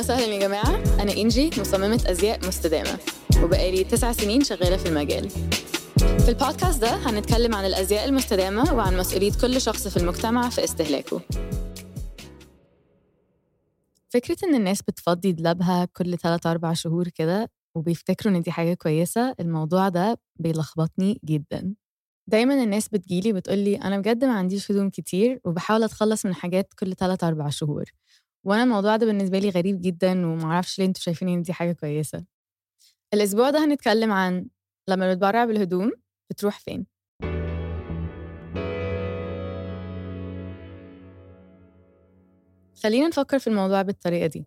وسهلا يا جماعة. أنا إنجي مصممة أزياء مستدامة. وبقالي تسع سنين شغالة في المجال. في البودكاست ده هنتكلم عن الأزياء المستدامة وعن مسؤولية كل شخص في المجتمع في استهلاكه. فكرة إن الناس بتفضي دولابها كل 3 أربع شهور كده وبيفتكروا إن دي حاجة كويسة الموضوع ده بيلخبطني جدا. دايما الناس بتجيلي بتقولي أنا بجد ما عنديش هدوم كتير وبحاول أتخلص من حاجات كل 3 أربع شهور. وأنا الموضوع ده بالنسبة لي غريب جدا ومعرفش ليه أنتوا شايفين إن دي حاجة كويسة. الأسبوع ده هنتكلم عن لما بتبرع بالهدوم بتروح فين. خلينا نفكر في الموضوع بالطريقة دي.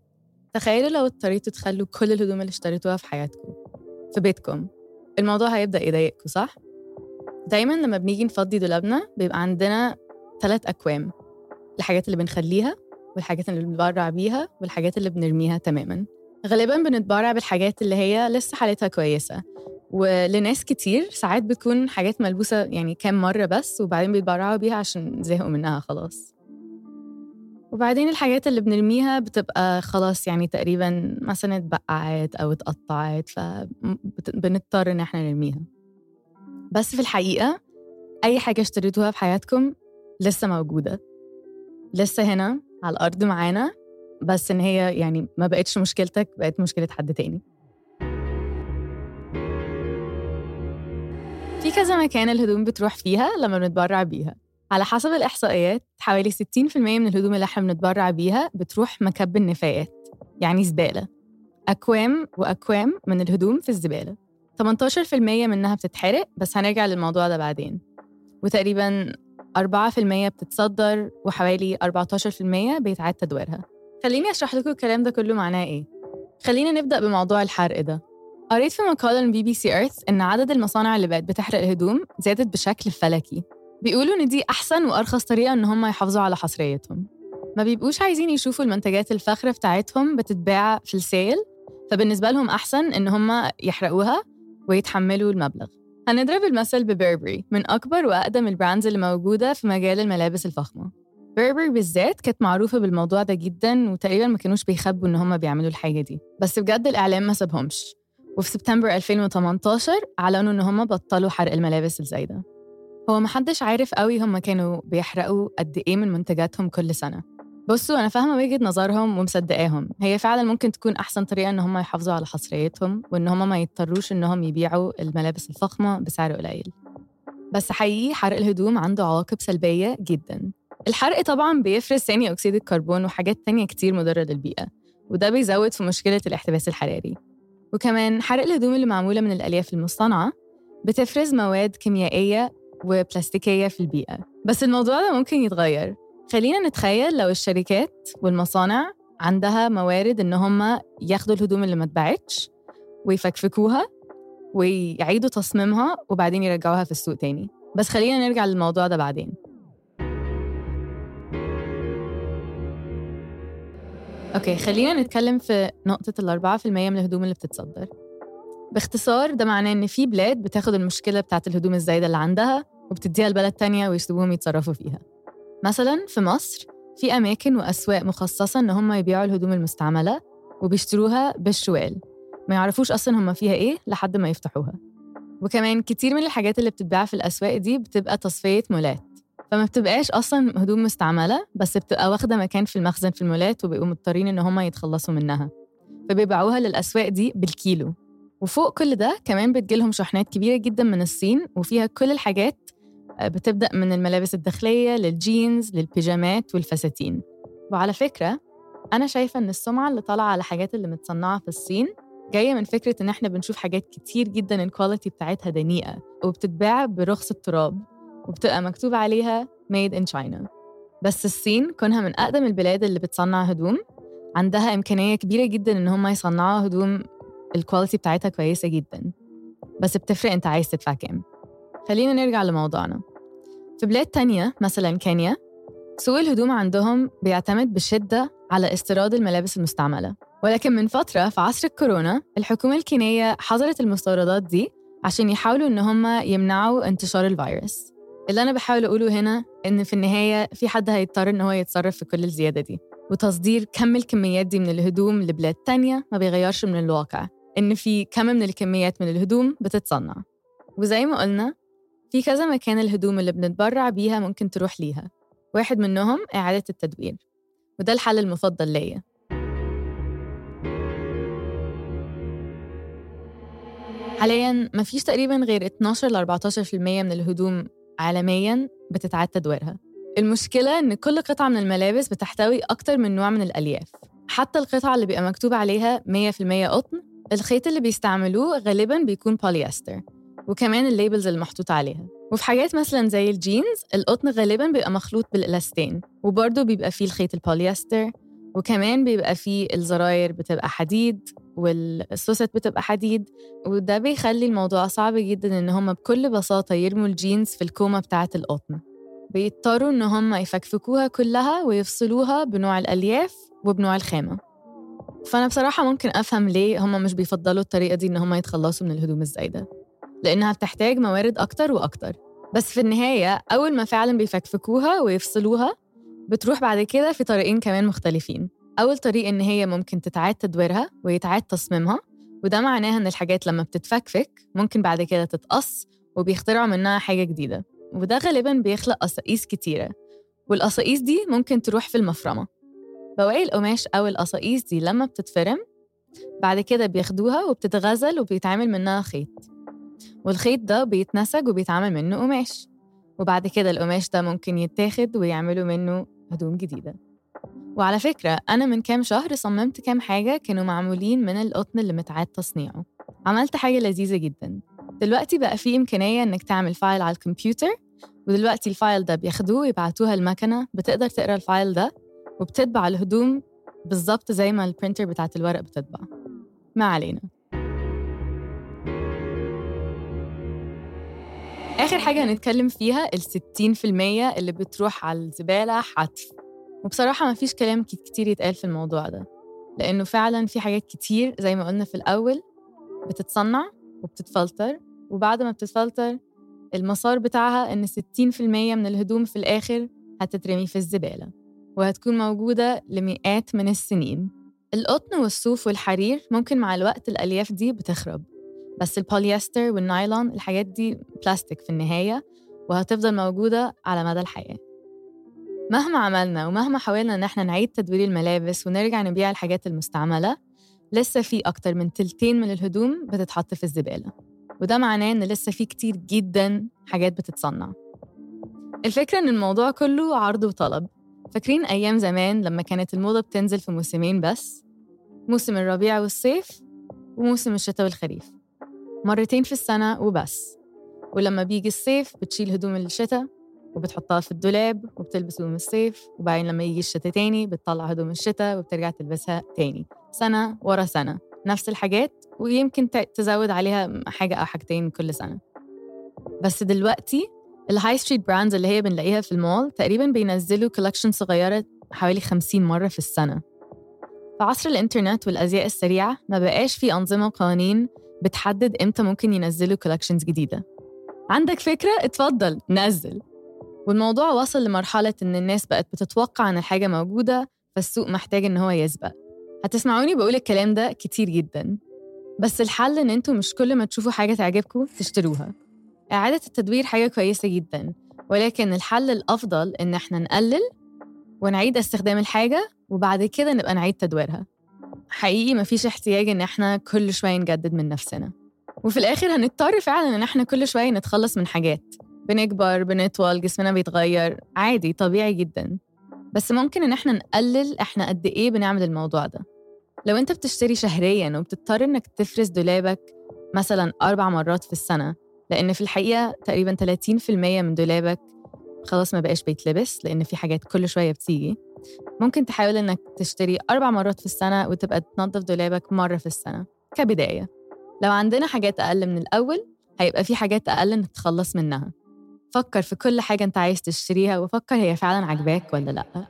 تخيلوا لو اضطريتوا تخلوا كل الهدوم اللي اشتريتوها في حياتكم في بيتكم الموضوع هيبدأ يضايقكم صح؟ دايما لما بنيجي نفضي دولابنا بيبقى عندنا ثلاث أكوام الحاجات اللي بنخليها والحاجات اللي بنتبرع بيها والحاجات اللي بنرميها تماما. غالبا بنتبرع بالحاجات اللي هي لسه حالتها كويسة. ولناس كتير ساعات بتكون حاجات ملبوسة يعني كام مرة بس وبعدين بيتبرعوا بيها عشان زهقوا منها خلاص. وبعدين الحاجات اللي بنرميها بتبقى خلاص يعني تقريبا مثلا اتبقعت أو اتقطعت فبنضطر إن إحنا نرميها. بس في الحقيقة أي حاجة اشتريتوها في حياتكم لسه موجودة. لسه هنا. على الأرض معانا بس إن هي يعني ما بقتش مشكلتك بقت مشكلة حد تاني. في كذا مكان الهدوم بتروح فيها لما بنتبرع بيها. على حسب الإحصائيات حوالي 60% من الهدوم اللي إحنا بنتبرع بيها بتروح مكب النفايات يعني زبالة. أكوام وأكوام من الهدوم في الزبالة. 18% منها بتتحرق بس هنرجع للموضوع ده بعدين. وتقريبا 4% بتتصدر وحوالي 14% بيتعاد تدويرها. خليني أشرح لكم الكلام ده كله معناه إيه. خلينا نبدأ بموضوع الحرق ده. قريت في مقالة من BBC Earth إن عدد المصانع اللي بقت بتحرق الهدوم زادت بشكل فلكي. بيقولوا إن دي أحسن وأرخص طريقة إن هم يحافظوا على حصريتهم. ما بيبقوش عايزين يشوفوا المنتجات الفاخرة بتاعتهم بتتباع في ال sale فبالنسبة لهم أحسن إن هم يحرقوها ويتحملوا المبلغ. هنضرب المثل ب Burberry من أكبر وأقدم ال brands اللي موجودة في مجال الملابس الفخمة. Burberry بالذات كانت معروفة بالموضوع ده جدا وتقريبا ما كانوش بيخبوا إن هم بيعملوا الحاجة دي. بس بجد الإعلام ما سابهمش. وفي سبتمبر 2018 أعلنوا إن هم بطلوا حرق الملابس الزايدة. هو محدش عارف قوي هم كانوا بيحرقوا قد إيه من منتجاتهم كل سنة. بصوا أنا فاهمة وجهة نظرهم ومصدقاهم. هي فعلا ممكن تكون أحسن طريقة إن هم يحافظوا على حصريتهم وإن هم ما يضطروش إنهم يبيعوا الملابس الفخمة بسعر قليل. بس حقيقي حرق الهدوم عنده عواقب سلبية جدا. الحرق طبعا بيفرز ثاني أكسيد الكربون وحاجات تانية كتير مضرة للبيئة وده بيزود في مشكلة الاحتباس الحراري. وكمان حرق الهدوم اللي معمولة من الألياف المصطنعة بتفرز مواد كيميائية وبلاستيكية في البيئة. بس الموضوع ده ممكن يتغير. خلينا نتخيل لو الشركات والمصانع عندها موارد إن هم ياخدوا الهدوم اللي ما اتباعتش ويفكفكوها ويعيدوا تصميمها وبعدين يرجعوها في السوق تاني. بس خلينا نرجع للموضوع ده بعدين. أوكي خلينا نتكلم في نقطة الأربعة في المية من الهدوم اللي بتتصدر. باختصار ده معناه إن في بلاد بتاخد المشكلة بتاعت الهدوم الزايدة اللي عندها وبتديها لبلد تانية ويسيبوهم يتصرفوا فيها. مثلا في مصر في أماكن وأسواق مخصصة إن هم يبيعوا الهدوم المستعملة وبيشتروها بالشوال. ما يعرفوش أصلا هم فيها إيه لحد ما يفتحوها. وكمان كتير من الحاجات اللي بتتباع في الأسواق دي بتبقى تصفية مولات. فما بتبقاش أصلا هدوم مستعملة بس بتبقى واخدة مكان في المخزن في المولات وبيبقوا مضطرين إن هم يتخلصوا منها. فبيبيعوها للأسواق دي بالكيلو. وفوق كل ده كمان بتجيلهم شحنات كبيرة جدا من الصين وفيها كل الحاجات بتبدأ من الملابس الداخلية للجينز للبيجامات والفساتين. وعلى فكرة أنا شايفة إن السمعة اللي طالعة على حاجات اللي متصنعة في الصين جاية من فكرة إن إحنا بنشوف حاجات كتير جدا ال quality بتاعتها دنيئة وبتتباع برخص التراب وبتبقى مكتوب عليها made in China. بس الصين كونها من أقدم البلاد اللي بتصنع هدوم عندها إمكانية كبيرة جدا إن هم يصنعوا هدوم ال quality بتاعتها كويسة جدا. بس بتفرق أنت عايز تدفع كام. خلينا نرجع لموضوعنا. في بلاد تانية مثلا كينيا سوق الهدوم عندهم بيعتمد بشدة على استيراد الملابس المستعملة. ولكن من فترة في عصر الكورونا الحكومة الكينية حظرت المستوردات دي عشان يحاولوا إن هم يمنعوا انتشار الفيروس. اللي أنا بحاول أقوله هنا إن في النهاية في حد هيضطر إن هو يتصرف في كل الزيادة دي. وتصدير كم الكميات دي من الهدوم لبلاد تانية ما بيغيرش من الواقع. إن في كم من الكميات من الهدوم بتتصنع. وزي ما قلنا في كذا مكان الهدوم اللي بنتبرع بيها ممكن تروح ليها. واحد منهم إعادة التدوير وده الحل المفضل ليا. حاليا ما فيش تقريبا غير 12 ل 14% من الهدوم عالميا بتتعاد تدويرها المشكلة إن كل قطعة من الملابس بتحتوي أكتر من نوع من الألياف. حتى القطعة اللي بيبقى مكتوب عليها 100% قطن الخيط اللي بيستعملوه غالبا بيكون بوليستر وكمان ال labels اللي محطوط عليها. وفي حاجات مثلا زي الجينز القطن غالبا بيبقى مخلوط بال elastane وبرضه بيبقى فيه الخيط البوليستر وكمان بيبقى فيه الزراير بتبقى حديد والسوست بتبقى حديد وده بيخلي الموضوع صعب جدا إن هم بكل بساطة يرموا الجينز في الكومة بتاعة القطن. بيضطروا إن هم يفكفكوها كلها ويفصلوها بنوع الألياف وبنوع الخامة. فأنا بصراحة ممكن أفهم ليه هم مش بيفضلوا الطريقة دي إن هم يتخلصوا من الهدوم الزايدة. لأنها بتحتاج موارد أكتر وأكتر. بس في النهاية أول ما فعلا بيفكفكوها ويفصلوها بتروح بعد كده في طريقين كمان مختلفين. أول طريق إن هي ممكن تتعاد تدويرها ويتعاد تصميمها وده معناها إن الحاجات لما بتتفكفك ممكن بعد كده تتقص وبيخترعوا منها حاجة جديدة. وده غالبا بيخلق قصاقيس كتيرة. والقصاقيس دي ممكن تروح في المفرمة. بواقي القماش أو القصاقيس دي لما بتتفرم بعد كده بياخدوها وبتتغزل وبيتعمل منها خيط. والخيط ده بيتنسج وبيتعمل منه قماش. وبعد كده القماش ده ممكن يتاخد ويعملوا منه هدوم جديدة. وعلى فكرة أنا من كام شهر صممت كام حاجة كانوا معمولين من القطن اللي متعاد تصنيعه. عملت حاجة لذيذة جدا. دلوقتي بقى في إمكانية إنك تعمل file على الكمبيوتر ودلوقتي ال file ده بياخدوه ويبعتوها المكنة. بتقدر تقرأ ال file ده وبتطبع الهدوم بالظبط زي ما ال printer بتاعت الورق بتطبع. ما علينا. آخر حاجة هنتكلم فيها في المية اللي بتروح على الزبالة حتف. وبصراحة ما فيش كلام كتير يتقال في الموضوع ده لأنه فعلا في حاجات كتير زي ما قلنا في الأول بتتصنع وبتتفلتر وبعد ما بتتفلتر المسار بتاعها إن 60% من الهدوم في الآخر هتترمي في الزبالة وهتكون موجودة لمئات من السنين. القطن والصوف والحرير ممكن مع الوقت الألياف دي بتخرب. بس البوليستر والنايلون الحاجات دي بلاستيك في النهاية وهتفضل موجودة على مدى الحياة. مهما عملنا ومهما حاولنا إن إحنا نعيد تدوير الملابس ونرجع نبيع الحاجات المستعملة لسه في أكتر من تلتين من الهدوم بتتحط في الزبالة. وده معناه إن لسه في كتير جدا حاجات بتتصنع. الفكرة إن الموضوع كله عرض وطلب. فاكرين أيام زمان لما كانت الموضة بتنزل في موسمين بس؟ موسم الربيع والصيف وموسم الشتاء والخريف. مرتين في السنة وبس. ولما بيجي الصيف بتشيل هدوم الشتاء وبتحطها في الدولاب وبتلبس هدوم الصيف وبعدين لما يجي الشتاء تاني بتطلع هدوم الشتاء وبترجع تلبسها تاني. سنة ورا سنة. نفس الحاجات ويمكن تزود عليها حاجة أو حاجتين كل سنة. بس دلوقتي ال high street brands اللي هي بنلاقيها في المول تقريبا بينزلوا collection صغيرة حوالي 50 مرة في السنة. في عصر الإنترنت والأزياء السريعة ما بقاش في أنظمة وقوانين بتحدد إمتى ممكن ينزلوا كولكشنز جديدة. عندك فكرة؟ اتفضل نزل. والموضوع وصل لمرحلة إن الناس بقت بتتوقع إن الحاجة موجودة فالسوق محتاج إن هو يسبق. هتسمعوني بقول الكلام ده كتير جدا. بس الحل إن أنتوا مش كل ما تشوفوا حاجة تعجبكم تشتروها. إعادة التدوير حاجة كويسة جدا. ولكن الحل الأفضل إن إحنا نقلل ونعيد استخدام الحاجة وبعد كده نبقى نعيد تدويرها. حقيقي مفيش احتياج إن إحنا كل شوية نجدد من نفسنا. وفي الآخر هنضطر فعلا إن إحنا كل شوية نتخلص من حاجات. بنكبر بنطول جسمنا بيتغير. عادي طبيعي جدا. بس ممكن إن إحنا نقلل إحنا قد إيه بنعمل الموضوع ده. لو أنت بتشتري شهريا وبتضطر إنك تفرز دولابك مثلا أربع مرات في السنة لأن في الحقيقة تقريبا 30% من دولابك خلاص ما بقاش بيتلبس لأن في حاجات كل شوية بتيجي. ممكن تحاول إنك تشتري أربع مرات في السنة وتبقى تنظف دولابك مرة في السنة كبداية. لو عندنا حاجات أقل من الأول هيبقى في حاجات أقل إنك تخلص منها. فكر في كل حاجة أنت عايز تشتريها وفكر هي فعلا عجباك ولا لأ.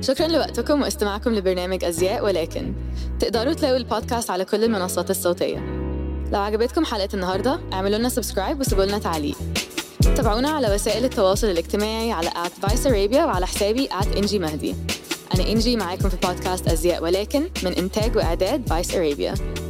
شكرا لوقتكم واستماعكم لبرنامج أزياء ولكن. تقدروا تلاقوا البودكاست على كل المنصات الصوتية. لو عجبتكم حلقة النهاردة اعملوا لنا سبسكرايب وسيبوا لنا تعليق. تابعونا على وسائل التواصل الاجتماعي على at Vice Arabia وعلى حسابي at إنجي مهدي أنا إنجي معاكم في بودكاست أزياء ولكن من إنتاج وإعداد Vice Arabia.